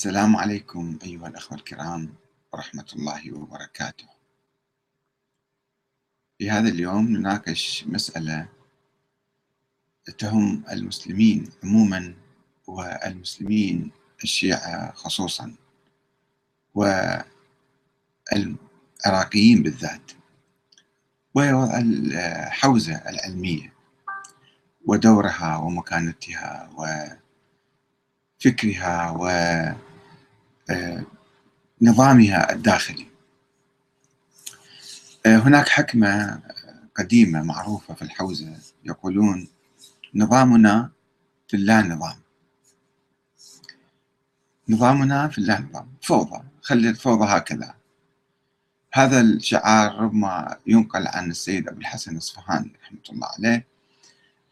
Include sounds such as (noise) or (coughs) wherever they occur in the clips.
السلام عليكم أيها الأخوة الكرام ورحمة الله وبركاته. في هذا اليوم نناقش مسألة تهم المسلمين عموما والمسلمين الشيعة خصوصا والعراقيين بالذات وهي وضع الحوزة العلمية ودورها ومكانتها وفكرها ونظامها الداخلي. هناك حكمة قديمة معروفة في الحوزة يقولون نظامنا في اللا نظام نظامنا في اللا نظام فوضى خلي الفوضى هكذا. هذا الشعار ربما ينقل عن السيد أبو الحسن الصفهاني رحمة الله عليه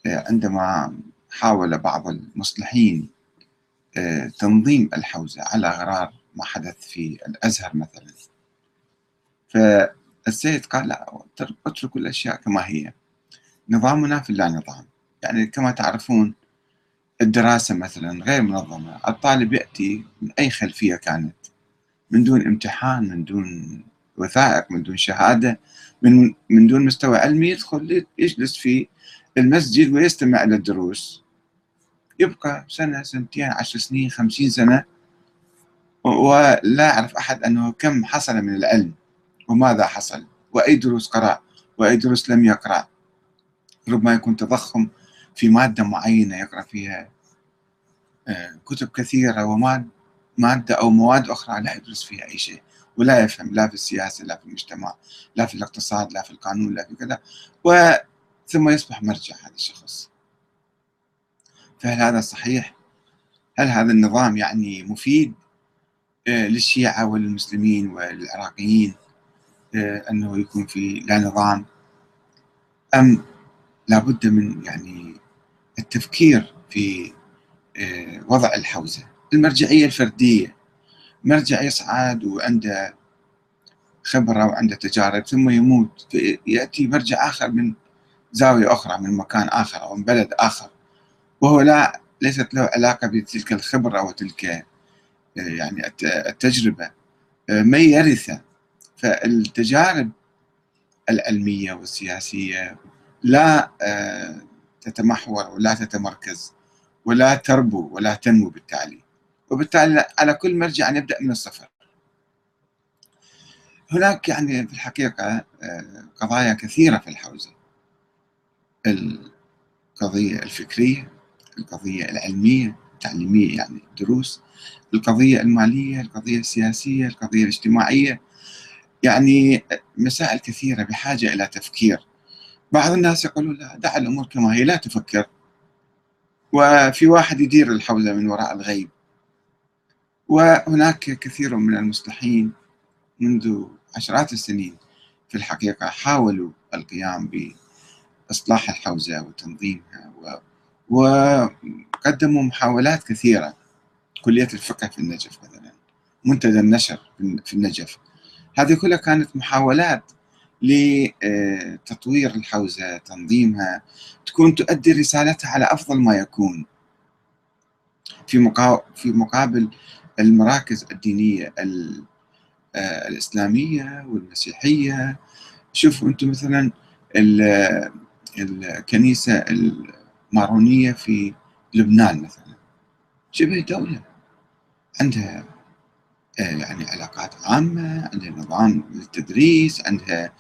عندما حاول بعض المصلحين تنظيم الحوزة على غرار ما حدث في الأزهر مثلا. فالسيد قال لا اتركوا الأشياء كما هي. نظامنا في اللا نظام يعني كما تعرفون الدراسة مثلا غير منظمة. الطالب يأتي من أي خلفية كانت. من دون امتحان من دون وثائق من دون شهادة من, من دون مستوى علمي يدخل يجلس في المسجد ويستمع إلى الدروس يبقى سنة سنتين عشر سنين خمسين سنة ولا يعرف أحد أنه كم حصل من العلم وماذا حصل. وأي دروس قرأ وأي دروس لم يقرأ. ربما يكون تضخم في مادة معينة يقرأ فيها كتب كثيرة ومادة مادة أو مواد أخرى لا يدرس فيها أي شيء ولا يفهم لا في السياسة لا في المجتمع لا في الاقتصاد لا في القانون لا في كذا. ثم يصبح مرجع هذا الشخص. فهل هذا صحيح؟ هل هذا النظام يعني مفيد؟ للشيعة والمسلمين والعراقيين أنه يكون في لا نظام. أم لابد من يعني التفكير في وضع الحوزة. المرجعية الفردية. مرجع يصعد وعنده خبرة وعنده تجارب ثم يموت. يأتي مرجع آخر من زاوية أخرى من مكان آخر أو من بلد آخر وهو لا ليست له علاقة بتلك الخبرة وتلك يعني التجربة ما يرثة. فالتجارب العلمية والسياسية لا تتمحور ولا تتمركز ولا تربو ولا تنمو بالتالي وبالتالي على كل مرجع أن يبدأ من الصفر. هناك يعني في الحقيقة قضايا كثيرة في الحوزة. القضية الفكرية القضية العلمية التعليمية يعني دروس القضية المالية القضية السياسية القضية الاجتماعية. يعني مسائل كثيرة بحاجة إلى تفكير. بعض الناس يقولون لا دع الأمور كما هي لا تفكر. وفي واحد يدير الحوزة من وراء الغيب. وهناك كثير من المصلحين منذ عشرات السنين في الحقيقة حاولوا القيام بإصلاح الحوزة وتنظيمها. وقدموا محاولات كثيرة. كلية الفقه في النجف مثلا منتدى النشر في النجف. هذه كلها كانت محاولات لتطوير الحوزة تنظيمها تكون تؤدي رسالتها على أفضل ما يكون. في في مقابل المراكز الدينية الإسلامية والمسيحية. شوفوا أنتم مثلا الكنيسة المارونية في لبنان مثلا. شبه دولة. عندها يعني علاقات عامة عندها نظام للتدريس عندها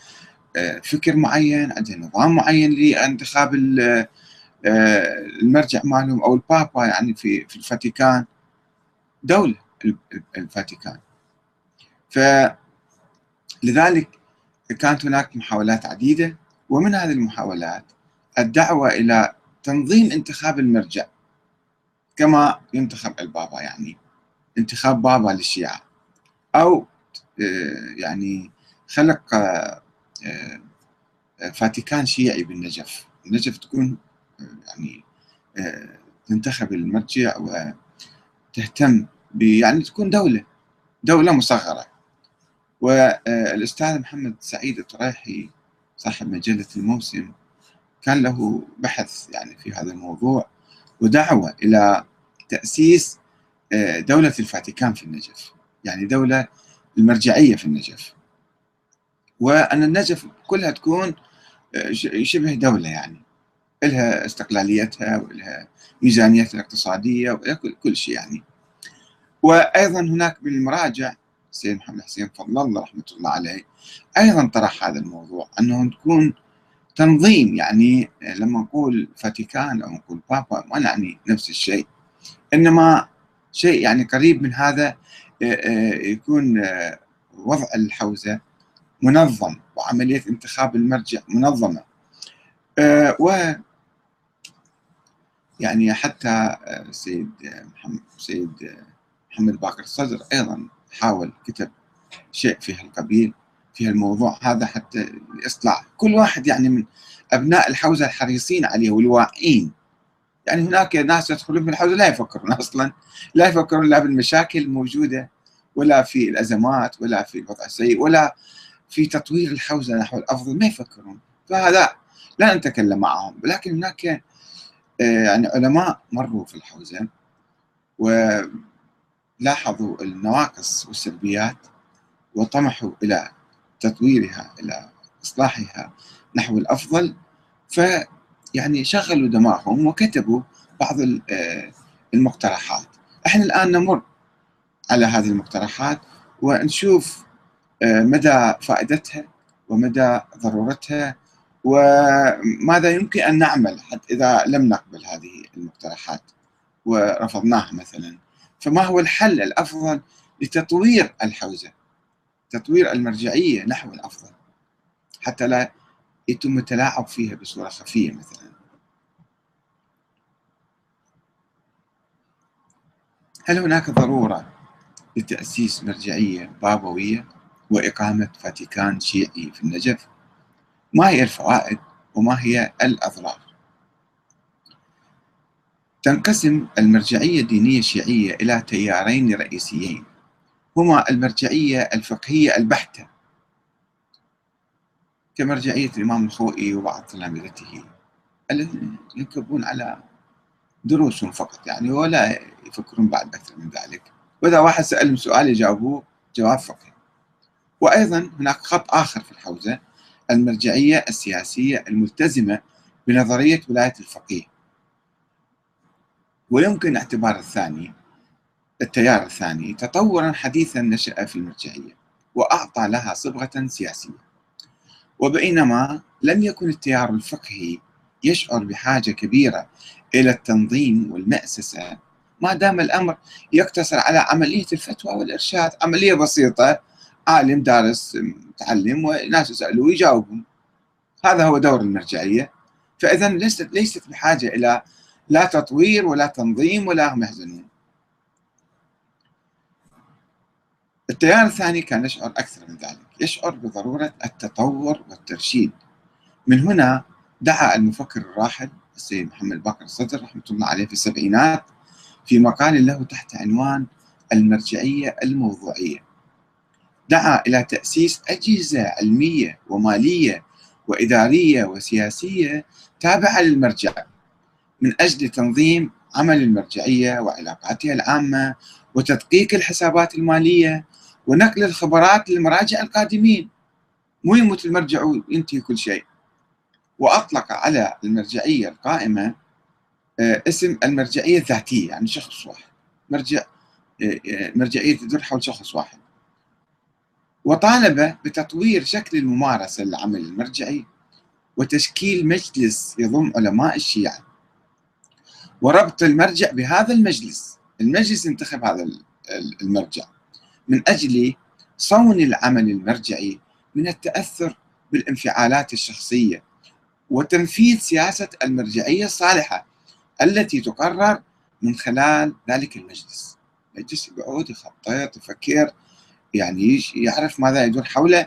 فكر معين عندها نظام معين لانتخاب المرجع مالهم أو البابا يعني في في الفاتيكان دولة الفاتيكان. فلذلك كانت هناك محاولات عديدة ومن هذه المحاولات الدعوة إلى تنظيم انتخاب المرجع كما ينتخب البابا يعني. انتخاب بابا للشيعة أو يعني خلق فاتيكان شيعي بالنجف. النجف تكون يعني تنتخب المرجع وتهتم يعني تكون دولة دولة مصغرة. والأستاذ محمد سعيد الطريحي صاحب مجلة الموسم كان له بحث يعني في هذا الموضوع ودعوة إلى تأسيس آه، دولة الفاتيكان في النجف. يعني دولة المرجعية في النجف. وأن النجف كلها تكون آه، شبه دولة يعني. لها استقلاليتها ولها ميزانيتها الاقتصادية ولها كل شيء يعني. وأيضا هناك بالمراجع السيد محمد حسين فضل الله رحمة الله عليه أيضا طرح هذا الموضوع أنه تكون تنظيم يعني لما نقول فاتيكان أو نقول بابا ما نعني نفس الشيء. إنما شيء يعني قريب من هذا يكون وضع الحوزة منظم وعملية انتخاب المرجع منظمة. و يعني حتى السيد محمد سيد محمد باقر الصدر أيضا حاول كتب شيء في هالقبيل في الموضوع هذا حتى لإصلاح. كل واحد يعني من أبناء الحوزة الحريصين عليه والواعين. يعني هناك ناس يدخلون في الحوزة لا يفكرون أصلا لا يفكرون لا بالمشاكل الموجودة ولا في الأزمات ولا في الوضع السيء ولا في تطوير الحوزة نحو الأفضل ما يفكرون. فهذا لا نتكلم معهم. ولكن هناك آه، يعني علماء مروا في الحوزة ولاحظوا النواقص والسلبيات وطمحوا إلى تطويرها إلى إصلاحها نحو الأفضل. فيعني شغلوا دماغهم وكتبوا بعض آه، المقترحات. إحنا الآن نمر على هذه المقترحات ونشوف آه، مدى فائدتها ومدى ضرورتها وماذا يمكن أن نعمل حتى إذا لم نقبل هذه المقترحات ورفضناها مثلا. فما هو الحل الأفضل لتطوير الحوزة تطوير المرجعية نحو الأفضل؟ حتى لا يتم التلاعب فيها بصورة خفية مثلا هل هناك ضرورة لتأسيس مرجعية بابوية وإقامة فاتيكان شيعي في النجف؟ ما هي الفوائد وما هي الأضرار؟ تنقسم المرجعية الدينية الشيعية إلى تيارين رئيسيين هما المرجعية الفقهية البحتة كمرجعية الإمام الخوئي وبعض تلامذته الذين ينكبون على دروسهم فقط يعني ولا يفكرون بعد أكثر من ذلك. وإذا واحد سألهم سؤال يجاوبوه جواب فقهي. وأيضا هناك خط آخر في الحوزة المرجعية السياسية الملتزمة بنظرية ولاية الفقيه. ويمكن اعتبار الثاني التيار الثاني تطورا حديثا نشأ في المرجعية وأعطى لها صبغة سياسية. وبينما لم يكن التيار الفقهي يشعر بحاجة كبيرة إلى التنظيم والمأسسة. ما دام الأمر يقتصر على عملية الفتوى والإرشاد عملية بسيطة عالم دارس متعلم وناس يسألوه ويجاوبون. هذا هو دور المرجعية. فإذا ليست ليست بحاجة إلى لا تطوير ولا تنظيم ولا محزنون التيار الثاني كان يشعر أكثر من ذلك يشعر بضرورة التطور والترشيد. من هنا دعا المفكر الراحل السيد محمد باقر الصدر رحمة الله عليه في السبعينات في مقال له تحت عنوان المرجعية الموضوعية. دعا إلى تأسيس أجهزة علمية ومالية وإدارية وسياسية تابعة للمرجع من أجل تنظيم عمل المرجعية وعلاقاتها العامة وتدقيق الحسابات المالية ونقل الخبرات للمراجع القادمين. مو يموت المرجع وينتهي كل شيء. وأطلق على المرجعية القائمة آه، اسم المرجعية الذاتية يعني شخص واحد. مرجع آه، آه، مرجعية تدور حول شخص واحد. وطالب بتطوير شكل الممارسة للعمل المرجعي وتشكيل مجلس يضم علماء الشيعة. وربط المرجع بهذا المجلس. المجلس انتخب هذا المرجع. من أجل صون العمل المرجعي من التأثر بالانفعالات الشخصية وتنفيذ سياسة المرجعية الصالحة التي تقرر من خلال ذلك المجلس. المجلس يقعد يخطط يفكر يعني يعرف ماذا يدور حوله.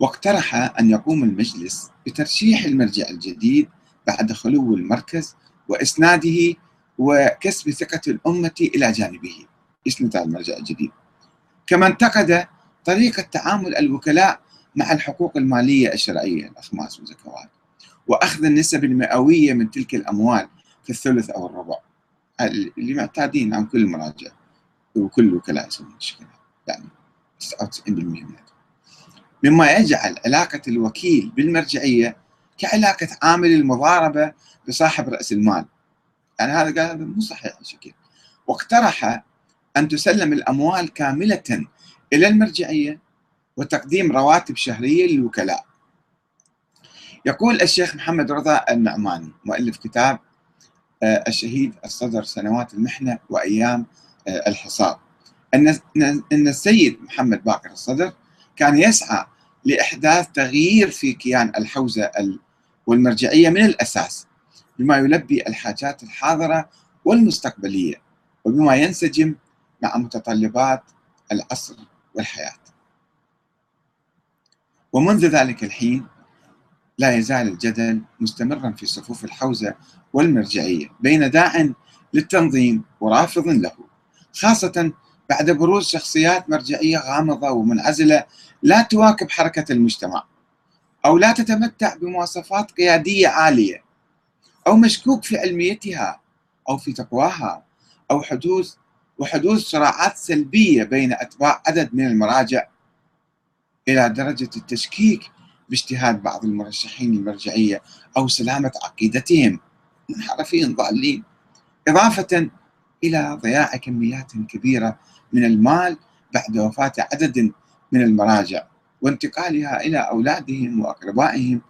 واقترح أن يقوم المجلس بترشيح المرجع الجديد بعد خلو المركز وإسناده وكسب ثقة الأمة إلى جانبه. يسند على المرجع الجديد. كما انتقد طريقة تعامل الوكلاء مع الحقوق المالية الشرعية الأخماس والزكوات وأخذ النسب المئوية من تلك الأموال في الثلث أو الربع. اللي معتادين عن كل المراجع وكل وكلاء يسوون الشكل يعني 99% منهم. مما يجعل علاقة الوكيل بالمرجعية كعلاقة عامل المضاربة بصاحب رأس المال. يعني هذا قال هذا مو صحيح الشكل واقترح أن تسلم الأموال كاملة إلى المرجعية وتقديم رواتب شهرية للوكلاء. يقول الشيخ محمد رضا النعماني مؤلف كتاب آه، الشهيد الصدر سنوات المحنة وأيام آه، الحصار أن أن السيد محمد باقر الصدر كان يسعى لإحداث تغيير في كيان الحوزة والمرجعية من الأساس بما يلبي الحاجات الحاضرة والمستقبلية وبما ينسجم مع متطلبات العصر والحياة. ومنذ ذلك الحين لا يزال الجدل مستمرا في صفوف الحوزة والمرجعية بين داع للتنظيم ورافض له خاصة بعد بروز شخصيات مرجعية غامضة ومنعزلة لا تواكب حركة المجتمع أو لا تتمتع بمواصفات قيادية عالية أو مشكوك في علميتها أو في تقواها أو حدوث وحدوث صراعات سلبية بين أتباع عدد من المراجع إلى درجة التشكيك باجتهاد بعض المرشحين المرجعية أو سلامة عقيدتهم. منحرفين ضالين. إضافة إلى ضياع كميات كبيرة من المال بعد وفاة عدد من المراجع وانتقالها إلى أولادهم وأقربائهم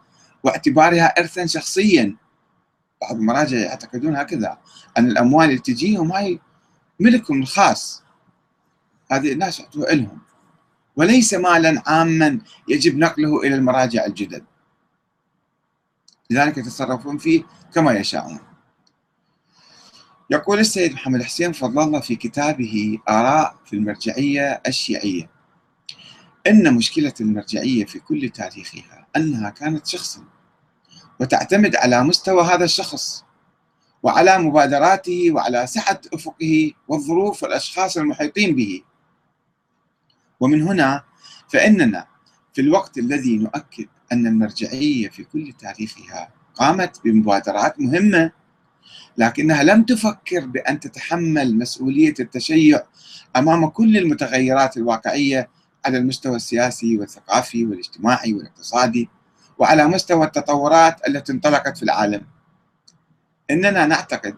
واعتبارها إرثا شخصيا. بعض المراجع يعتقدون هكذا أن الأموال اللي تجيهم هاي ملكهم الخاص. هذه الناس يعطوها لهم. وليس مالا عاما يجب نقله إلى المراجع الجدد. لذلك يتصرفون فيه كما يشاءون. يقول السيد محمد حسين فضل الله في كتابه آراء في المرجعية الشيعية. إن مشكلة المرجعية في كل تاريخها أنها كانت شخصا وتعتمد على مستوى هذا الشخص. وعلى مبادراته وعلى سعة أفقه والظروف والأشخاص المحيطين به. ومن هنا فإننا في الوقت الذي نؤكد أن المرجعية في كل تاريخها قامت بمبادرات مهمة لكنها لم تفكر بأن تتحمل مسؤولية التشيع أمام كل المتغيرات الواقعية على المستوى السياسي والثقافي والاجتماعي والاقتصادي وعلى مستوى التطورات التي انطلقت في العالم. إننا نعتقد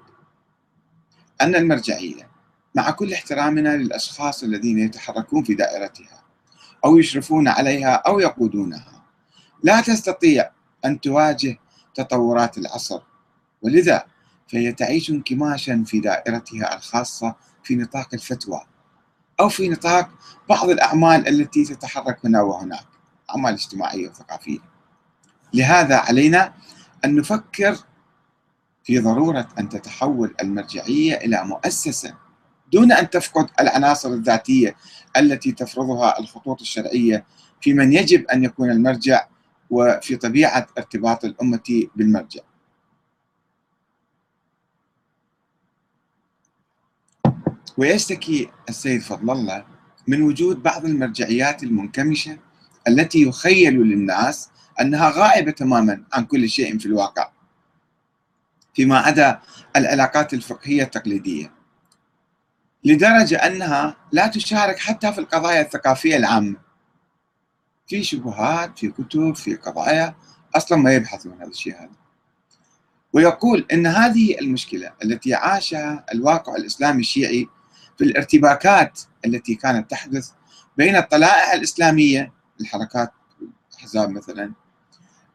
أن المرجعية مع كل احترامنا للأشخاص الذين يتحركون في دائرتها أو يشرفون عليها أو يقودونها لا تستطيع أن تواجه تطورات العصر ولذا فهي تعيش انكماشا في دائرتها الخاصة في نطاق الفتوى أو في نطاق بعض الأعمال التي تتحرك هنا وهناك أعمال اجتماعية وثقافية. لهذا علينا أن نفكر في ضرورة أن تتحول المرجعية إلى مؤسسة دون أن تفقد العناصر الذاتية التي تفرضها الخطوط الشرعية في من يجب أن يكون المرجع وفي طبيعة ارتباط الأمة بالمرجع. ويشتكي السيد فضل الله من وجود بعض المرجعيات المنكمشة التي يخيل للناس أنها غائبة تماما عن كل شيء في الواقع فيما عدا العلاقات الفقهية التقليدية. لدرجة أنها لا تشارك حتى في القضايا الثقافية العامة. في شبهات في كتب في قضايا أصلا ما يبحثون هذا الشيء هذا. ويقول إن هذه المشكلة التي عاشها الواقع الإسلامي الشيعي في الارتباكات التي كانت تحدث بين الطلائع الإسلامية الحركات الاحزاب مثلا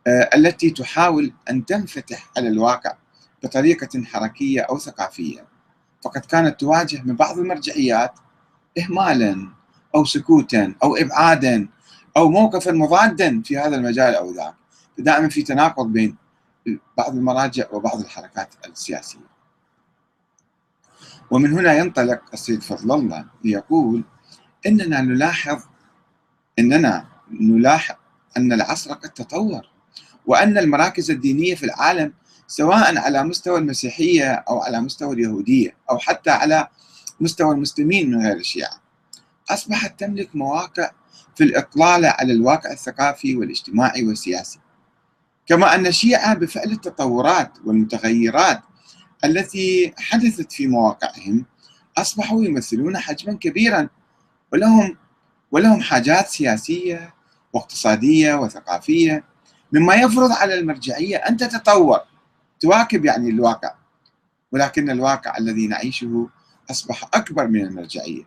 آه، التي تحاول أن تنفتح على الواقع. بطريقة حركية أو ثقافية. فقد كانت تواجه من بعض المرجعيات اهمالا أو سكوتا أو ابعادا أو موقفا مضادا في هذا المجال أو ذاك. دائما في تناقض بين بعض المراجع وبعض الحركات السياسية. ومن هنا ينطلق السيد فضل الله ليقول إننا نلاحظ إننا نلاحظ أن العصر قد تطور وأن المراكز الدينية في العالم سواء على مستوى المسيحية أو على مستوى اليهودية أو حتى على مستوى المسلمين من غير الشيعة. أصبحت تملك مواقع في الإطلالة على الواقع الثقافي والاجتماعي والسياسي. كما أن الشيعة بفعل التطورات والمتغيرات التي حدثت في مواقعهم أصبحوا يمثلون حجما كبيرا ولهم ولهم حاجات سياسية واقتصادية وثقافية مما يفرض على المرجعية أن تتطور. تواكب يعني الواقع ولكن الواقع الذي نعيشه أصبح أكبر من المرجعية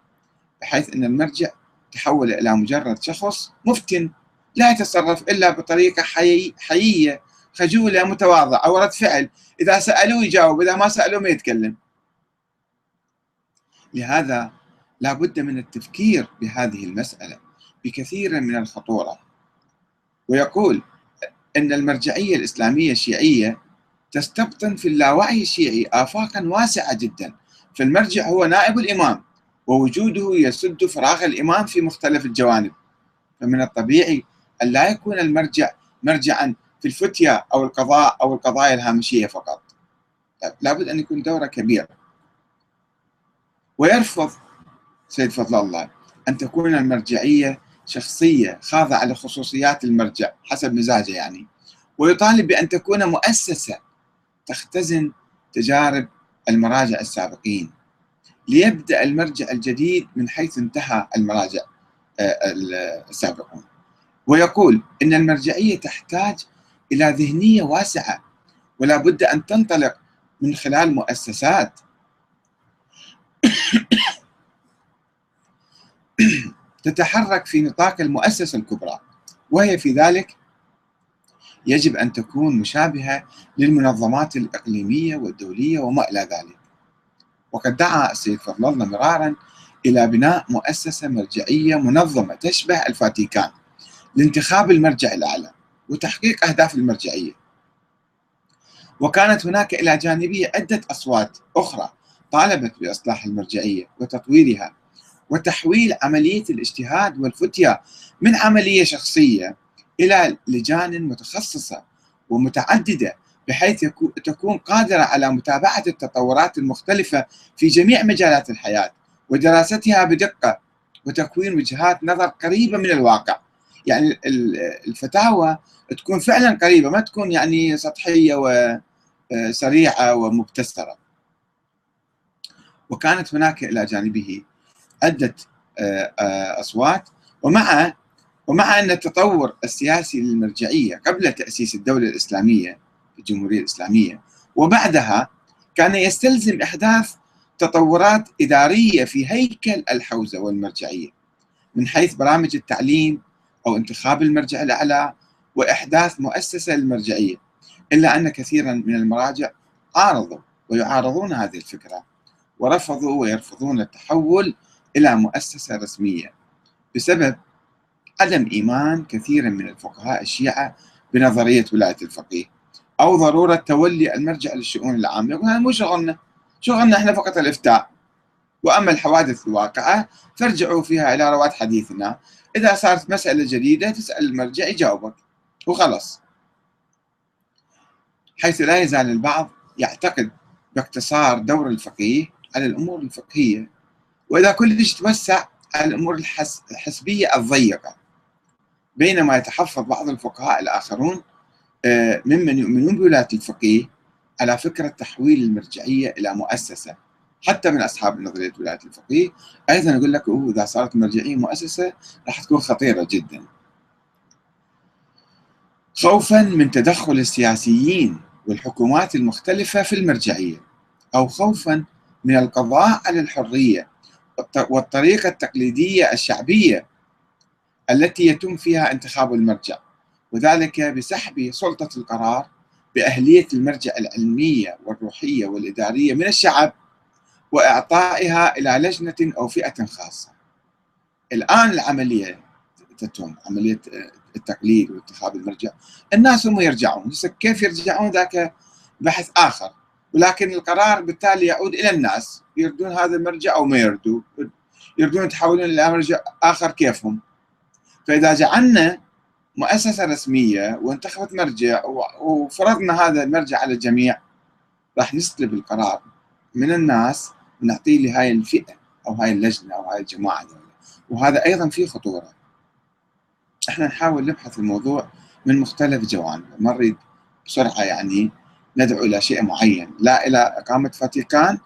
بحيث أن المرجع تحول إلى مجرد شخص مفتن لا يتصرف إلا بطريقة حي... حيية خجولة متواضعة أو رد فعل. إذا سألوه يجاوب إذا ما سألوه ما يتكلم. لهذا لا بد من التفكير بهذه المسألة بكثير من الخطورة. ويقول أن المرجعية الإسلامية الشيعية تستبطن في اللاوعي الشيعي آفاقا واسعة جدا. فالمرجع هو نائب الإمام ووجوده يسد فراغ الإمام في مختلف الجوانب. فمن الطبيعي أن لا يكون المرجع مرجعا في الفتية أو القضاء أو القضايا الهامشية فقط. طيب، لابد أن يكون دوره كبير. ويرفض سيد فضل الله أن تكون المرجعية شخصية خاضعة لخصوصيات المرجع حسب مزاجه يعني. ويطالب بأن تكون مؤسسة تختزن تجارب المراجع السابقين. ليبدأ المرجع الجديد من حيث انتهى المراجع آه، السابقون. ويقول إن المرجعية تحتاج إلى ذهنية واسعة ولا بد أن تنطلق من خلال مؤسسات. (coughs) تتحرك في نطاق المؤسسة الكبرى وهي في ذلك يجب أن تكون مشابهة للمنظمات الإقليمية والدولية وما إلى ذلك. وقد دعا السيد فضل الله مرارا إلى بناء مؤسسة مرجعية منظمة تشبه الفاتيكان لانتخاب المرجع الأعلى وتحقيق أهداف المرجعية. وكانت هناك إلى جانبية عدة أصوات أخرى طالبت بإصلاح المرجعية وتطويرها وتحويل عملية الاجتهاد والفتية من عملية شخصية إلى لجان متخصصة ومتعددة بحيث تكون قادرة على متابعة التطورات المختلفة في جميع مجالات الحياة ودراستها بدقة وتكوين وجهات نظر قريبة من الواقع. يعني الفتاوى تكون فعلا قريبة ما تكون يعني سطحية وسريعة ومبتسرة. وكانت هناك إلى جانبه عدة آه، آه، أصوات ومع ومع أن التطور السياسي للمرجعية قبل تأسيس الدولة الإسلامية الجمهورية الإسلامية وبعدها كان يستلزم إحداث تطورات إدارية في هيكل الحوزة والمرجعية من حيث برامج التعليم أو انتخاب المرجع الأعلى وإحداث مؤسسة للمرجعية إلا أن كثيرا من المراجع عارضوا ويعارضون هذه الفكرة ورفضوا ويرفضون التحول إلى مؤسسة رسمية بسبب عدم إيمان كثير من الفقهاء الشيعة بنظرية ولاية الفقيه أو ضرورة تولي المرجع للشؤون العامة. يقول هذا مو شغلنا. شغلنا إحنا فقط الإفتاء. وأما الحوادث الواقعة فارجعوا فيها إلى رواد حديثنا. إذا صارت مسألة جديدة تسأل المرجع يجاوبك. وخلص حيث لا يزال البعض يعتقد باقتصار دور الفقيه على الأمور الفقهية. وإذا كلش توسع على الأمور الحسبية الضيقة. بينما يتحفظ بعض الفقهاء الآخرون آه، ممن يؤمنون بولاية الفقيه على فكرة تحويل المرجعية إلى مؤسسة حتى من أصحاب نظرية ولاية الفقيه. أيضا يقول لك أوه إذا صارت المرجعية مؤسسة راح تكون خطيرة جدا. خوفا من تدخل السياسيين والحكومات المختلفة في المرجعية أو خوفا من القضاء على الحرية والطريقة التقليدية الشعبية التي يتم فيها انتخاب المرجع. وذلك بسحب سلطة القرار بأهلية المرجع العلمية والروحية والإدارية من الشعب وإعطائها إلى لجنة أو فئة خاصة. الآن العملية تتم عملية التقليد وانتخاب المرجع. الناس هم يرجعون. كيف يرجعون؟ ذاك بحث آخر. ولكن القرار بالتالي يعود إلى الناس. يردون هذا المرجع أو ما يردوا يردون يتحولون إلى مرجع آخر كيفهم؟ فإذا جعلنا مؤسسة رسمية وانتخبت مرجع وفرضنا هذا المرجع على الجميع راح نسلب القرار من الناس ونعطيه لهاي الفئة أو هاي اللجنة أو هاي الجماعة دولة. وهذا أيضا فيه خطورة. إحنا نحاول نبحث الموضوع من مختلف جوانبه. ما نريد بسرعة يعني ندعو إلى شيء معين لا إلى إقامة فاتيكان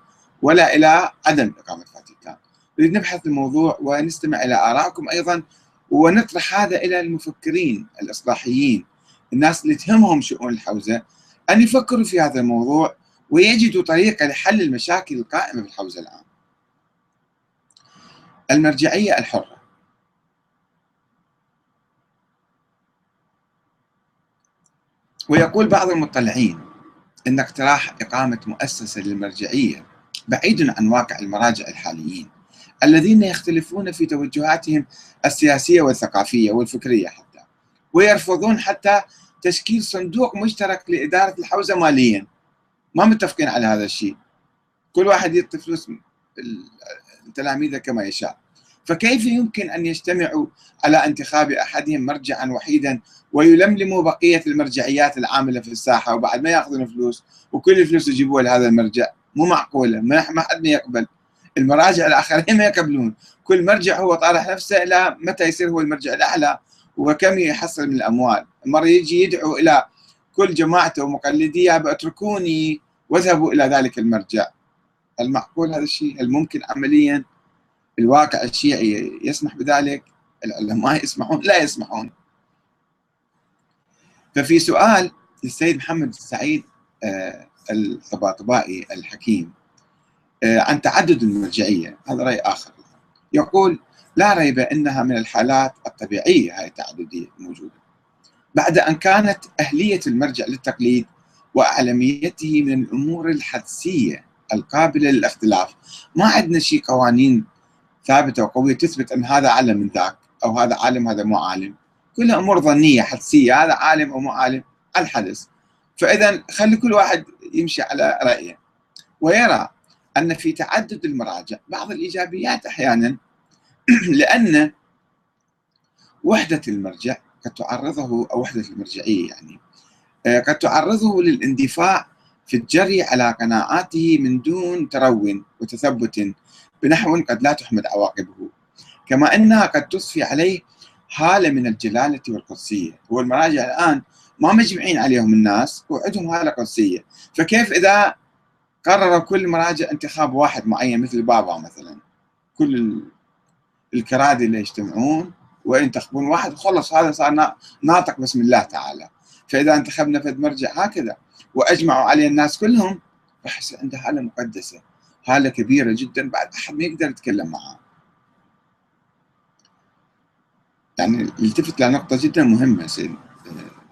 ولا إلى عدم إقامة فاتيكان. نريد نبحث الموضوع ونستمع إلى آرائكم أيضا ونطرح هذا إلى المفكرين الإصلاحيين الناس اللي تهمهم شؤون الحوزة أن يفكروا في هذا الموضوع ويجدوا طريقة لحل المشاكل القائمة في الحوزة الآن المرجعية الحرة. ويقول بعض المطلعين أن اقتراح إقامة مؤسسة للمرجعية بعيد عن واقع المراجع الحاليين. الذين يختلفون في توجهاتهم السياسية والثقافية والفكرية حتى ويرفضون حتى تشكيل صندوق مشترك لإدارة الحوزة ماليا. ما متفقين على هذا الشيء. كل واحد يعطي فلوس التلاميذ كما يشاء. فكيف يمكن أن يجتمعوا على انتخاب أحدهم مرجعا وحيدا ويلملموا بقية المرجعيات العاملة في الساحة وبعد ما يأخذون فلوس وكل الفلوس يجيبوها لهذا المرجع؟ مو معقولة. ما حد يقبل. المراجع الآخرين ما يقبلون. كل مرجع هو طارح نفسه إلى متى يصير هو المرجع الأعلى وكم يحصل من الأموال. مرة يجي يدعو إلى كل جماعته ومقلديه اتركوني واذهبوا إلى ذلك المرجع. المعقول هذا الشيء الممكن عمليا الواقع الشيعي يسمح بذلك؟ العلماء يسمحون؟ لا يسمحون. ففي سؤال للسيد محمد السعيد آه، الطباطبائي الحكيم. عن تعدد المرجعية. هذا رأي آخر. يقول لا ريب أنها من الحالات الطبيعية هاي التعددية موجودة بعد أن كانت أهلية المرجع للتقليد وأعلميته من الأمور الحدسية القابلة للاختلاف. ما عندنا شيء قوانين ثابتة وقوية تثبت أن هذا أعلم من ذاك أو هذا عالم هذا مو عالم. كلها أمور ظنية حدسية هذا عالم أو مو عالم الحدث فإذا خلي كل واحد يمشي على رأيه. ويرى أن في تعدد المراجع بعض الإيجابيات أحيانا (clears throat) لأن وحدة المرجع قد تعرضه أو وحدة المرجعية يعني آه، قد تعرضه للاندفاع في الجري على قناعاته من دون ترون وتثبت بنحو قد لا تحمد عواقبه. كما أنها قد تضفي عليه حالة من الجلالة والقدسية. هو المراجع الآن ما مجمعين عليهم الناس وعندهم حالة قدسية. فكيف إذا قرروا كل مراجع انتخاب واحد معين مثل بابا مثلا. كل الكرادي اللي يجتمعون وينتخبون واحد خلص هذا صار ناطق بسم الله تعالى. فإذا انتخبنا فد مرجع هكذا. وأجمعوا عليه الناس كلهم بحس عنده حالة مقدسة حالة كبيرة جدا بعد أحد ما يقدر يتكلم معاه. يعني التفت لنقطة جدا مهمة سيد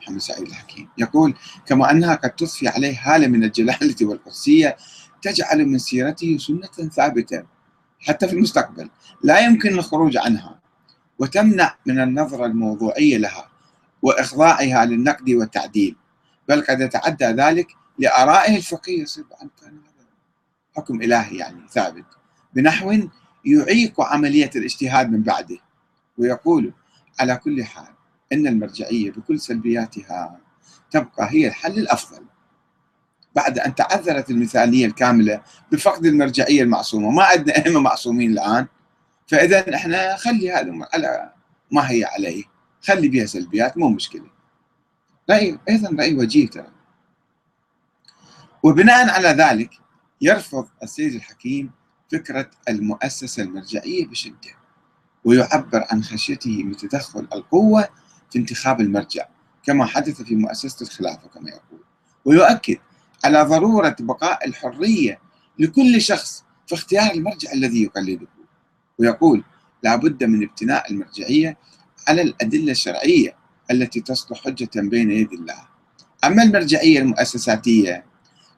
محمد سعيد الحكيم. يقول كما أنها قد تضفي عليه حالة من الجلالة والقدسية تجعل من سيرته سنة ثابتة حتى في المستقبل لا يمكن الخروج عنها وتمنع من النظرة الموضوعية لها وإخضاعها للنقد والتعديل بل قد يتعدى ذلك لآرائه الفقهية يصير حكم إلهي يعني ثابت. بنحو يعيق عملية الاجتهاد من بعده ويقول على كل حال أن المرجعية بكل سلبياتها تبقى هي الحل الأفضل. بعد أن تعذرت المثالية الكاملة بفقد المرجعية المعصومة ما عندنا أئمة معصومين الآن. فإذا إحنا خلي هذا على ما هي عليه خلي بها سلبيات مو مشكلة. رأي أيضا رأي وجيه ترى. وبناء على ذلك يرفض السيد الحكيم فكرة المؤسسة المرجعية بشدة ويعبر عن خشيته من تدخل القوة في انتخاب المرجع كما حدث في مؤسسة الخلافة كما يقول. ويؤكد على ضرورة بقاء الحرية لكل شخص في اختيار المرجع الذي يقلده. ويقول لا بد من ابتناء المرجعية على الأدلة الشرعية التي تصلح حجة بين يدي الله. أما المرجعية المؤسساتية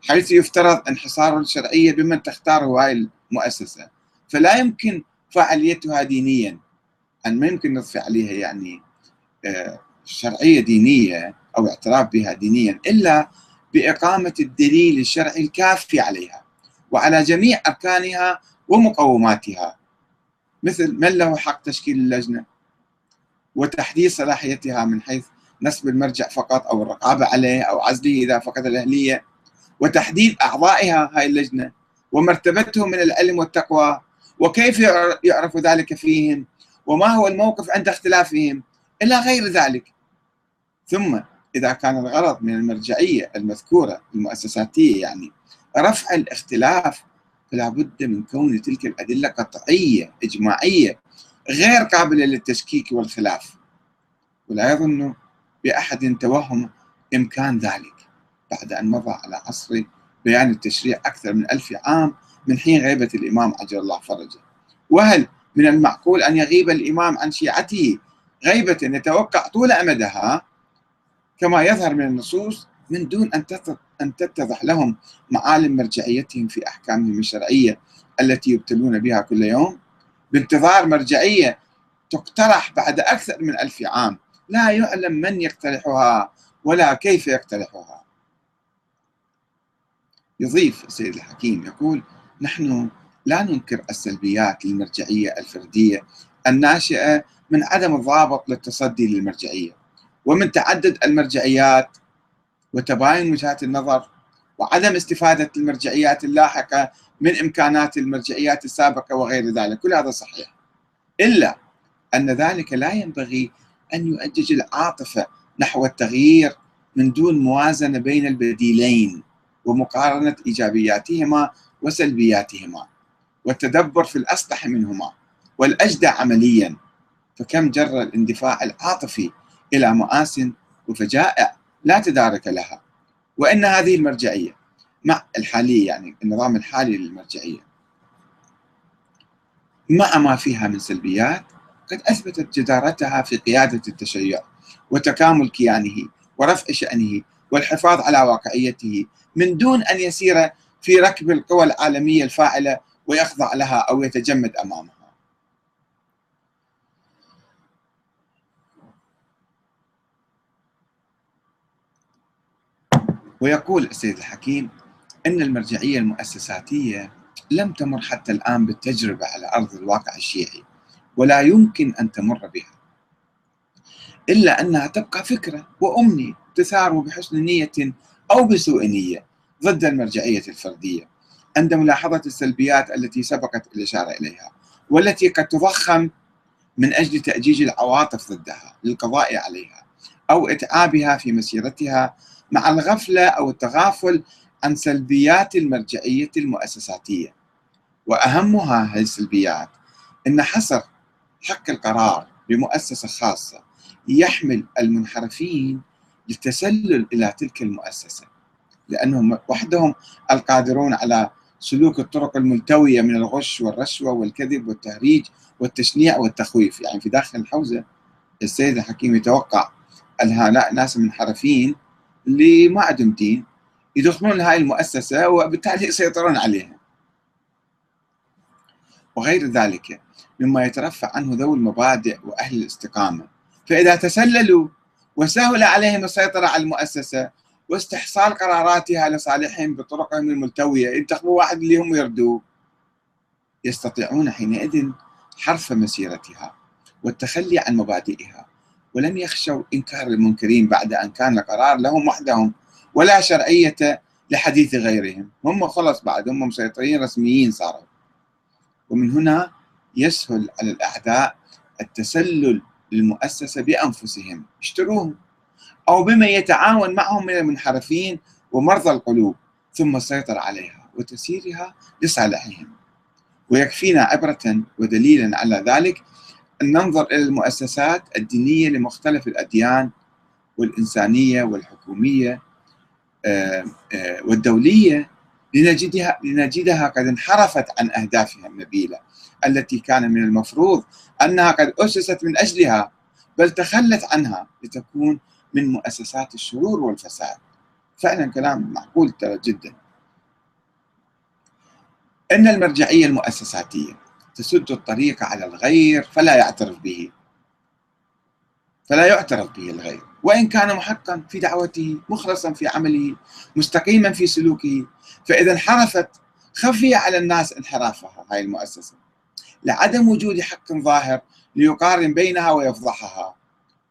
حيث يفترض انحصار الشرعية بمن تختاره هاي المؤسسة فلا يمكن فعاليتها دينيا. أن ما يمكن نضفي عليها يعني آه، شرعية دينية أو اعتراف بها دينيا إلا بإقامة الدليل الشرعي الكافي عليها وعلى جميع أركانها ومقوماتها. مثل من له حق تشكيل اللجنة وتحديد صلاحيتها من حيث نسب المرجع فقط أو الرقابة عليه أو عزله إذا فقد الأهلية وتحديد أعضائها هاي اللجنة ومرتبتهم من العلم والتقوى وكيف يعرف ذلك فيهم وما هو الموقف عند اختلافهم إلى غير ذلك. ثم إذا كان الغرض من المرجعية المذكورة المؤسساتية يعني رفع الاختلاف فلا بد من كون تلك الأدلة قطعية إجماعية غير قابلة للتشكيك والخلاف. ولا يظن بأحد توهم إمكان ذلك بعد أن مضى على عصر بيان التشريع أكثر من ألف عام من حين غيبة الإمام عجل الله فرجه. وهل من المعقول أن يغيب الإمام عن شيعته غيبة يتوقع طول أمدها كما يظهر من النصوص من دون أن أن تتضح لهم معالم مرجعيتهم في أحكامهم الشرعية التي يبتلون بها كل يوم. بانتظار مرجعية تقترح بعد أكثر من ألف عام. لا يعلم من يقترحها ولا كيف يقترحها. يضيف السيد الحكيم يقول نحن لا ننكر السلبيات للمرجعية الفردية الناشئة من عدم الضابط للتصدي للمرجعية. ومن تعدد المرجعيات وتباين وجهات النظر وعدم استفادة المرجعيات اللاحقة من إمكانات المرجعيات السابقة وغير ذلك. كل هذا صحيح. إلا أن ذلك لا ينبغي أن يؤجج العاطفة نحو التغيير من دون موازنة بين البديلين ومقارنة إيجابياتهما وسلبياتهما. والتدبر في الأصلح منهما. والأجدى عمليا. فكم جر الاندفاع العاطفي إلى مآس وفجائع لا تدارك لها. وإن هذه المرجعية مع الحالية يعني النظام الحالي للمرجعية مع ما فيها من سلبيات قد أثبتت جدارتها في قيادة التشيع وتكامل كيانه ورفع شأنه والحفاظ على واقعيته من دون أن يسير في ركب القوى العالمية الفاعلة ويخضع لها أو يتجمد أمامها ويقول السيد الحكيم أن المرجعية المؤسساتية لم تمر حتى الآن بالتجربة على أرض الواقع الشيعي ولا يمكن أن تمر بها. إلا أنها تبقى فكرة وأمنية تثار بحسن نية أو بسوء نية ضد المرجعية الفردية عند ملاحظة السلبيات التي سبقت الإشارة إليها والتي قد تضخم من أجل تأجيج العواطف ضدها للقضاء عليها أو إتعابها في مسيرتها مع الغفلة أو التغافل عن سلبيات المرجعية المؤسساتية. وأهمها هذه السلبيات أن حصر حق القرار بمؤسسة خاصة يحمل المنحرفين للتسلل إلى تلك المؤسسة لأنهم وحدهم القادرون على سلوك الطرق الملتوية من الغش والرشوة والكذب والتهريج والتشنيع والتخويف. يعني في داخل الحوزة السيد الحكيم يتوقع هؤلاء ناس منحرفين اللي ما عندهم دين يدخلون هاي المؤسسة وبالتالي يسيطرون عليها. وغير ذلك مما يترفع عنه ذوي المبادئ وأهل الاستقامة فإذا تسللوا وسهل عليهم السيطرة على المؤسسة واستحصال قراراتها لصالحهم بطرقهم الملتوية ينتخبوا واحد اللي هم يردوه يستطيعون حينئذ حرف مسيرتها والتخلي عن مبادئها. ولم يخشوا إنكار المنكرين بعد أن كان القرار لهم وحدهم ولا شرعية لحديث غيرهم. هم خلص بعد هم مسيطرين رسميين صاروا. ومن هنا يسهل على الأعداء التسلل للمؤسسة بأنفسهم. اشتروهم. أو بمن يتعاون معهم من المنحرفين ومرضى القلوب ثم السيطرة عليها وتسييرها لصالحهم. ويكفينا عبرة ودليلا على ذلك أن ننظر إلى المؤسسات الدينية لمختلف الأديان والإنسانية والحكومية آه، والدولية لنجدها لنجدها قد انحرفت عن أهدافها النبيلة التي كان من المفروض أنها قد أسست من أجلها بل تخلت عنها لتكون من مؤسسات الشرور والفساد. فعلا كلام معقول ترى جدا. أن المرجعية المؤسساتية تسد الطريق على الغير فلا يعترف به. فلا يعترف به الغير. وإن كان محقا في دعوته مخلصا في عمله مستقيما في سلوكه فإذا انحرفت خفي على الناس انحرافها هاي المؤسسة. لعدم وجود حق ظاهر ليقارن بينها ويفضحها.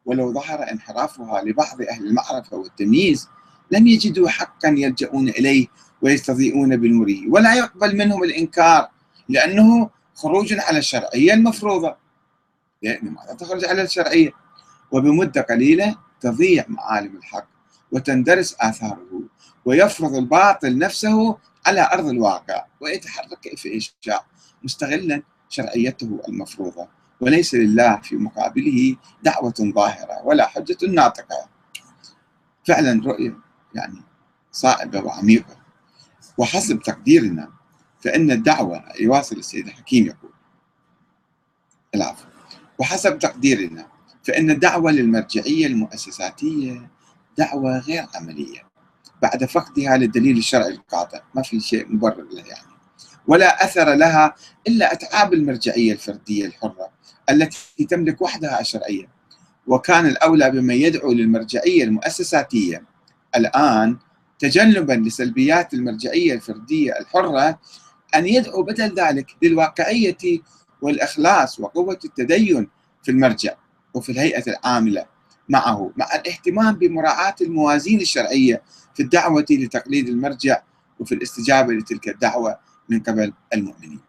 ولو ظهر انحرافها لبعض أهل المعرفة والتمييز لم يجدوا حقا يلجؤون إليه ويستضيئون بنوره ولا يقبل منهم الإنكار لأنه خروج على الشرعية المفروضة يعني ماذا تخرج على الشرعية. وبمدة قليلة تضيع معالم الحق وتندرس آثاره ويفرض الباطل نفسه على أرض الواقع ويتحرك كيف يشاء مستغلا شرعيته المفروضة. وليس لله في مقابله دعوة ظاهرة ولا حجة ناطقة. فعلا رؤية يعني صائبة وعميقة. وحسب تقديرنا فإن الدعوة يواصل السيد الحكيم يقول. العفو. وحسب تقديرنا فإن الدعوة للمرجعية المؤسساتية دعوة غير عملية. بعد فقدها للدليل الشرعي القاطع. ما في شيء مبرر له يعني. ولا أثر لها إلا أتعاب المرجعية الفردية الحرة التي تملك وحدها الشرعية وكان الأولى بمن يدعو للمرجعية المؤسساتية. الآن تجنبا لسلبيات المرجعية الفردية الحرة أن يدعو بدل ذلك للواقعية والإخلاص وقوة التدين في المرجع وفي الهيئة العاملة معه مع الاهتمام بمراعاة الموازين الشرعية في الدعوة لتقليد المرجع وفي الاستجابة لتلك الدعوة من قبل المؤمنين.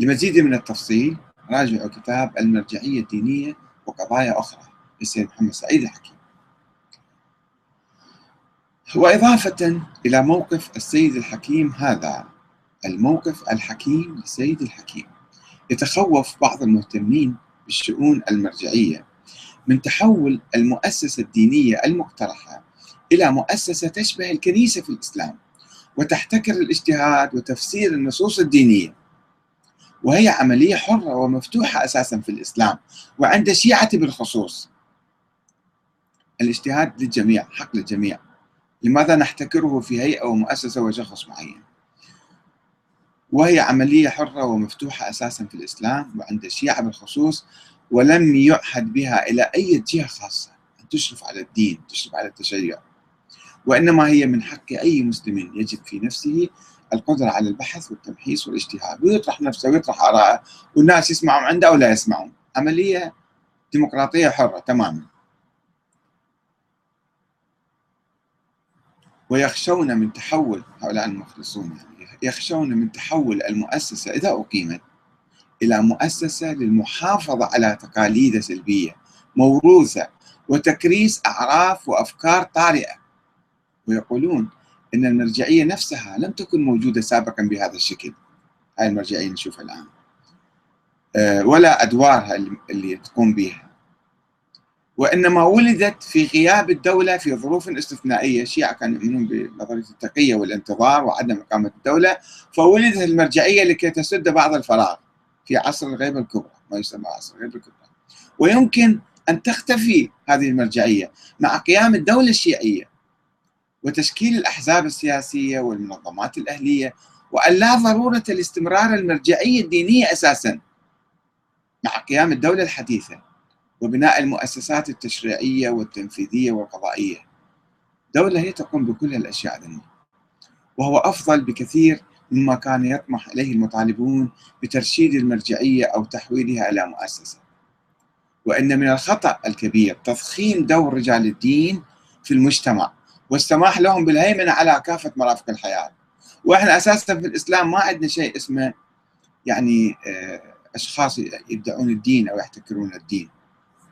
لمزيد من التفصيل راجعوا كتاب المرجعية الدينية وقضايا أخرى. للسيد محمد سعيد الحكيم. وإضافة إلى موقف السيد الحكيم هذا الموقف الحكيم للسيد الحكيم. يتخوف بعض المهتمين بالشؤون المرجعية من تحول المؤسسة الدينية المقترحة إلى مؤسسة تشبه الكنيسة في الإسلام وتحتكر الاجتهاد وتفسير النصوص الدينية. وهي عملية حرة ومفتوحة أساسا في الإسلام وعند الشيعة بالخصوص. الاجتهاد للجميع حق للجميع. لماذا نحتكره في هيئة ومؤسسة وشخص معين؟ وهي عملية حرة ومفتوحة أساسا في الإسلام وعند الشيعة بالخصوص ولم يعهد بها إلى أي جهة خاصة أن تشرف على الدين تشرف على التشيع وإنما هي من حق أي مسلم يجد في نفسه القدرة على البحث والتمحيص والاجتهاد ويطرح نفسه ويطرح آراءه والناس يسمعون عنده أو لا يسمعون. عملية ديمقراطية حرة تماما. ويخشون من تحول هؤلاء المخلصون يعني يخشون من تحول المؤسسة إذا أقيمت إلى مؤسسة للمحافظة على تقاليد سلبية موروثة وتكريس أعراف وأفكار طارئة. ويقولون أن المرجعية نفسها لم تكن موجودة سابقا بهذا الشكل. هاي المرجعية نشوفها الآن. آه، ولا أدوارها اللي تقوم بها وإنما ولدت في غياب الدولة في ظروف استثنائية. الشيعة كانوا يؤمنون بنظرية التقية والانتظار وعدم إقامة الدولة فولدت المرجعية لكي تسد بعض الفراغ في عصر الغيبة الكبرى. ما يسمى عصر الغيبة الكبرى. ويمكن أن تختفي هذه المرجعية مع قيام الدولة الشيعية وتشكيل الأحزاب السياسية والمنظمات الأهلية وأن لا ضرورة لاستمرار المرجعية الدينية أساسا مع قيام الدولة الحديثة. وبناء المؤسسات التشريعية والتنفيذية والقضائية. دولة هي تقوم بكل الأشياء ذنبا وهو أفضل بكثير مما كان يطمح إليه المطالبون بترشيد المرجعية أو تحويلها إلى مؤسسة. وإن من الخطأ الكبير تضخيم دور رجال الدين في المجتمع والسماح لهم بالهيمنة على كافة مرافق الحياة. وإحنا أساسا في الإسلام ما عندنا شيء اسمه يعني آه، أشخاص يدعون الدين أو يحتكرون الدين.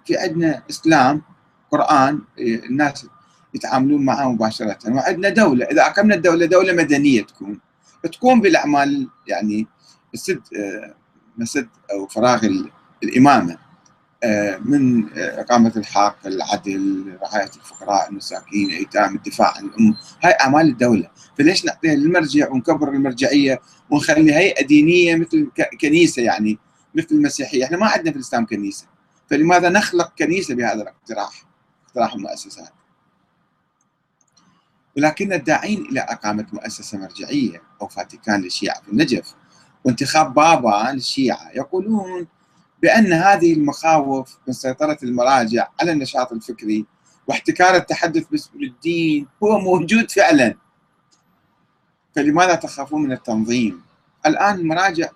في عندنا إسلام قرآن الناس يتعاملون معه مباشرة. وعندنا دولة إذا أقمنا الدولة دولة مدنية تكون. تقوم بالأعمال يعني السد آه، مسد أو فراغ الإمامة. آه، من إقامة الحق العدل رعاية الفقراء المساكين الأيتام الدفاع عن الأم هاي أعمال الدولة. فليش نعطيها للمرجع ونكبر المرجعية ونخلي هيئة دينية مثل كنيسة يعني مثل المسيحية؟ إحنا ما عندنا في الإسلام كنيسة. فلماذا نخلق كنيسة بهذا الاقتراح؟ اقتراح المؤسسات. ولكن الداعين إلى إقامة مؤسسة مرجعية أو فاتيكان للشيعة في النجف وانتخاب بابا للشيعة يقولون بأن هذه المخاوف من سيطرة المراجع على النشاط الفكري واحتكار التحدث باسم الدين هو موجود فعلا. فلماذا تخافون من التنظيم؟ الآن المراجع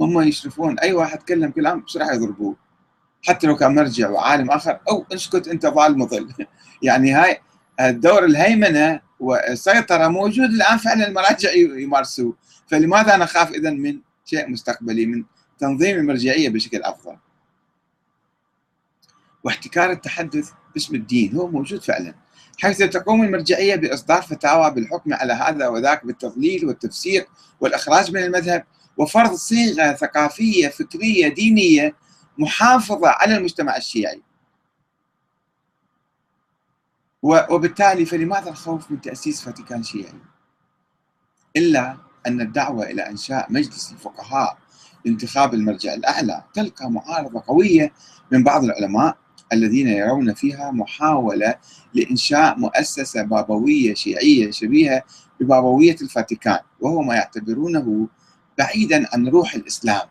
هم يشرفون. أي واحد تكلم كلام بسرعة يضربوه. حتى لو كان مرجع وعالم آخر أو اسكت أنت ضال مضل. (laughs) يعني هاي الدور الهيمنة والسيطرة موجود الآن فعلا المراجع يمارسوه. فلماذا نخاف إذا من شيء مستقبلي من تنظيم المرجعية بشكل أفضل؟ واحتكار التحدث باسم الدين هو موجود فعلا. حيث تقوم المرجعية بإصدار فتاوى بالحكم على هذا وذاك بالتضليل والتفسير والإخراج من المذهب وفرض صيغة ثقافية فكرية دينية محافظة على المجتمع الشيعي. وبالتالي فلماذا الخوف من تأسيس فاتيكان شيعي؟ إلا أن الدعوة إلى إنشاء مجلس الفقهاء لانتخاب المرجع الأعلى تلقى معارضة قوية من بعض العلماء الذين يرون فيها محاولة لإنشاء مؤسسة بابوية شيعية شبيهة ببابوية الفاتيكان وهو ما يعتبرونه بعيدا عن روح الإسلام.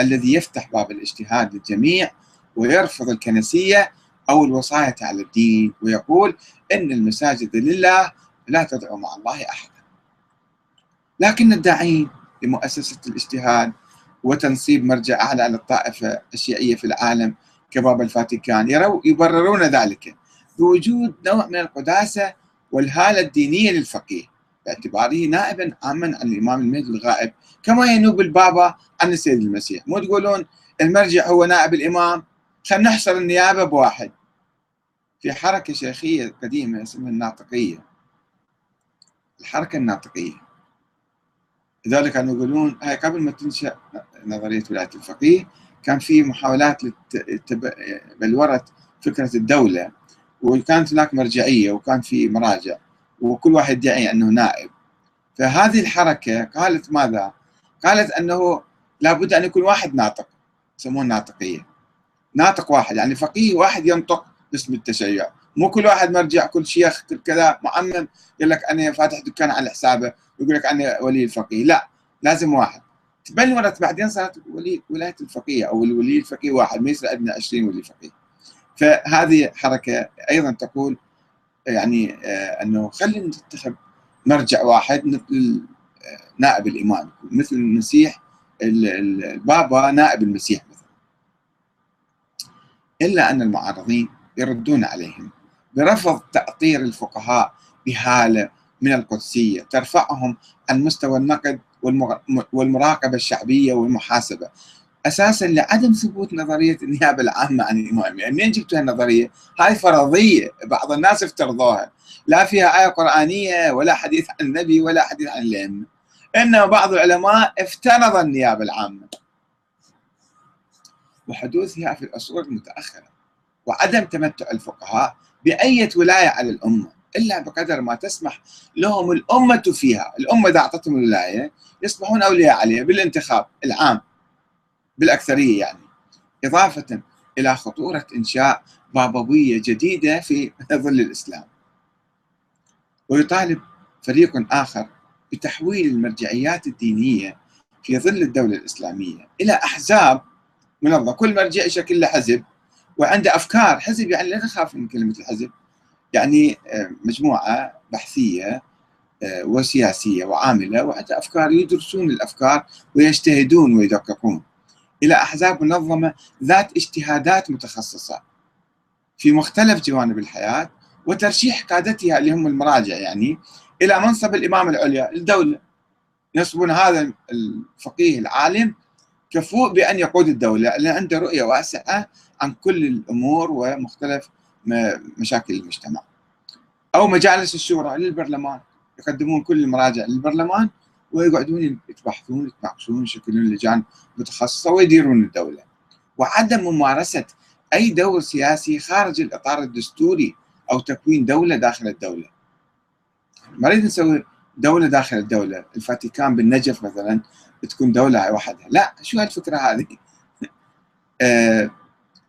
الذي يفتح باب الاجتهاد للجميع ويرفض الكنسية أو الوصاية على الدين ويقول إن المساجد لله لا تدعو مع الله أحدا. لكن الداعين لمؤسسة الاجتهاد وتنصيب مرجع أعلى للطائفة الشيعية في العالم كباب الفاتيكان يروا يبررون ذلك بوجود نوع من القداسة والهالة الدينية للفقيه. باعتباره نائبا عاما عن الإمام المهدي الغائب كما ينوب البابا عن السيد المسيح. مو تقولون المرجع هو نائب الإمام؟ خلينا نحصر النيابة بواحد. في حركة شيخية قديمة اسمها الناطقية. الحركة الناطقية. لذلك كانوا يقولون هاي قبل ما تنشأ نظرية ولاية الفقيه كان في محاولات بلورة فكرة الدولة وكانت هناك مرجعية وكان في مراجع. وكل واحد يدعي أنه نائب. فهذه الحركة قالت ماذا؟ قالت أنه لابد أن يكون واحد ناطق يسمونه الناطقية ناطق واحد يعني فقيه واحد ينطق باسم التشيع. مو كل واحد مرجع كل شيخ كل كذا معمم يقول لك أنا فاتح دكان على حسابه يقول لك أنا ولي الفقيه. لا لازم واحد. تبلورت بعدين صارت ولي ولاية الفقيه أو الولي الفقيه واحد ما يصير عندنا 20 ولي فقيه. فهذه حركة أيضا تقول يعني آه أنه خلينا ننتخب مرجع واحد مثل آه، نائب الإمام مثل المسيح البابا نائب المسيح مثلا. إلا أن المعارضين يردون عليهم. برفض تأطير الفقهاء بهالة من القدسية ترفعهم عن مستوى النقد والمراقبة الشعبية والمحاسبة. أساسا لعدم ثبوت نظرية النيابة العامة عن الامام، يعني منين جبتوا هالنظرية؟ هاي فرضية بعض الناس افترضوها، لا فيها آية قرآنية ولا حديث عن النبي ولا حديث عن الأئمة. انما بعض العلماء افترض النيابة العامة. وحدوثها في العصور المتأخرة. وعدم تمتع الفقهاء بأية ولاية على الأمة إلا بقدر ما تسمح لهم الأمة فيها الأمة إذا أعطتهم الولاية يصبحون أولياء عليها بالانتخاب العام بالأكثرية يعني. إضافة إلى خطورة إنشاء بابوية جديدة في ظل الإسلام. ويطالب فريق آخر بتحويل المرجعيات الدينية في ظل الدولة الإسلامية إلى أحزاب منظمة. كل مرجع يشكل له حزب وعنده أفكار. حزب يعني لا نخاف من كلمة الحزب. يعني آه، مجموعة بحثية آه، وسياسية وعاملة وعندها أفكار. يدرسون الأفكار ويجتهدون ويدققون. إلى أحزاب منظمة ذات اجتهادات متخصصة في مختلف جوانب الحياة وترشيح قادتها اللي هم المراجع يعني إلى منصب الامامه العليا للدولة ينصبون هذا الفقيه العالم كفوء بأن يقود الدولة لأن عنده رؤية واسعة عن كل الأمور ومختلف مشاكل المجتمع. أو مجالس الشورى للبرلمان يقدمون كل المراجع للبرلمان ويقعدون يتبحثون يتناقشون يشكلون لجان متخصصة ويديرون الدولة. وعدم ممارسة أي دور سياسي خارج الإطار الدستوري أو تكوين دولة داخل الدولة. ما نريد نسوي دولة داخل الدولة، الفاتيكان بالنجف مثلا تكون دولة وحدها، لا شو هالفكرة هذه؟ (laughs) آه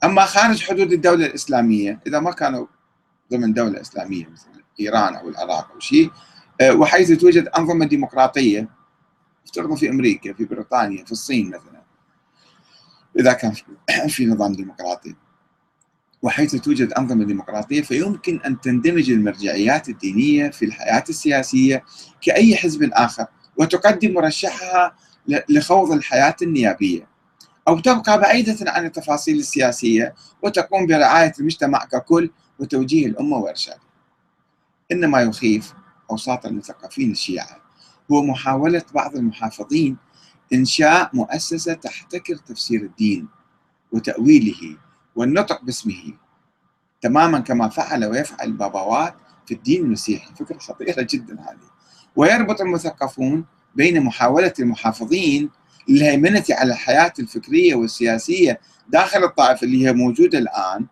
أما خارج حدود الدولة الإسلامية إذا ما كانوا ضمن دولة إسلامية مثل إيران أو العراق أو شيء آه، وحيث توجد أنظمة ديمقراطية افترضوا في أمريكا في بريطانيا في الصين مثلا. إذا كان (clears throat) في نظام ديمقراطي. وحيث توجد أنظمة ديمقراطية فيمكن أن تندمج المرجعيات الدينية في الحياة السياسية كأي حزب آخر وتقدم مرشحها لخوض الحياة النيابية. أو تبقى بعيدة عن التفاصيل السياسية وتقوم برعاية المجتمع ككل وتوجيه الأمة وإرشادها. إنما يخيف أوساط المثقفين الشيعة. هو محاولة بعض المحافظين إنشاء مؤسسة تحتكر تفسير الدين وتأويله والنطق باسمه. تماما كما فعل ويفعل الباباوات في الدين المسيحي. فكرة خطيرة جدا هذه. ويربط المثقفون بين محاولة المحافظين للهيمنة على الحياة الفكرية والسياسية داخل الطائفة اللي هي موجودة الآن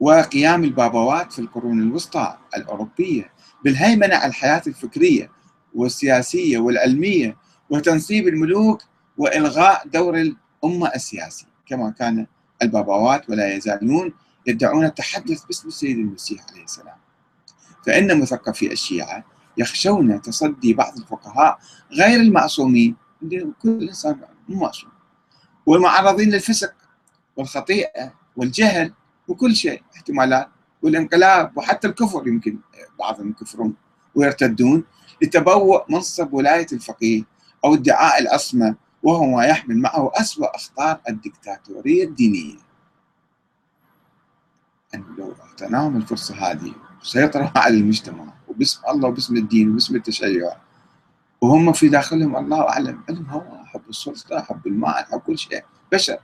وقيام البابوات في القرون الوسطى الأوروبية. بالهيمنة على الحياة الفكرية والسياسية والعلمية وتنصيب الملوك وإلغاء دور الأمة السياسي كما كان البابوات ولا يزالون يدعون التحدث باسم السيد المسيح عليه السلام. فإن مثقفي الشيعة يخشون تصدي بعض الفقهاء غير المعصومين كل إنسان معصوم. والمعرضين للفسق والخطيئة والجهل وكل شيء احتمالات والانقلاب وحتى الكفر يمكن بعضهم يكفرون ويرتدون لتبوء منصب ولاية الفقيه أو ادعاء العصمة وهو ما يحمل معه أسوأ أخطار الدكتاتورية الدينية. أن لو اغتناهم الفرصة هذه وسيطروا على المجتمع وباسم الله وباسم الدين وباسم التشيع وهم في داخلهم الله أعلم. عندهم هوى حب السلطة حب المال حب كل شيء. بشر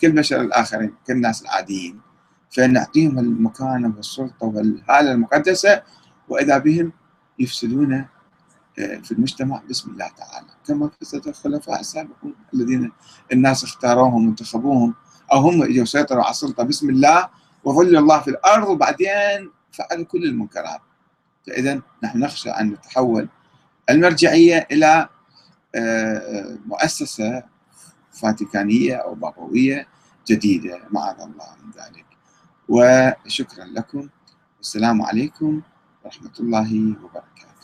كالبشر الآخرين كالناس العاديين. فنعطيهم المكانة والسلطة والهالة المقدسة وإذا بهم يفسدون آه، في المجتمع باسم الله تعالى. كما فسد الخلفاء السابقون الذين الناس اختاروهم وانتخبوهم أو هم إجوا سيطروا على السلطة باسم الله وظل الله في الأرض وبعدين فعلوا كل المنكرات. فإذا نحن نخشى أن نتحول المرجعية إلى آه، مؤسسة فاتيكانية أو بابوية جديدة. معاذ الله من ذلك. وشكرا لكم. والسلام عليكم ورحمة الله وبركاته.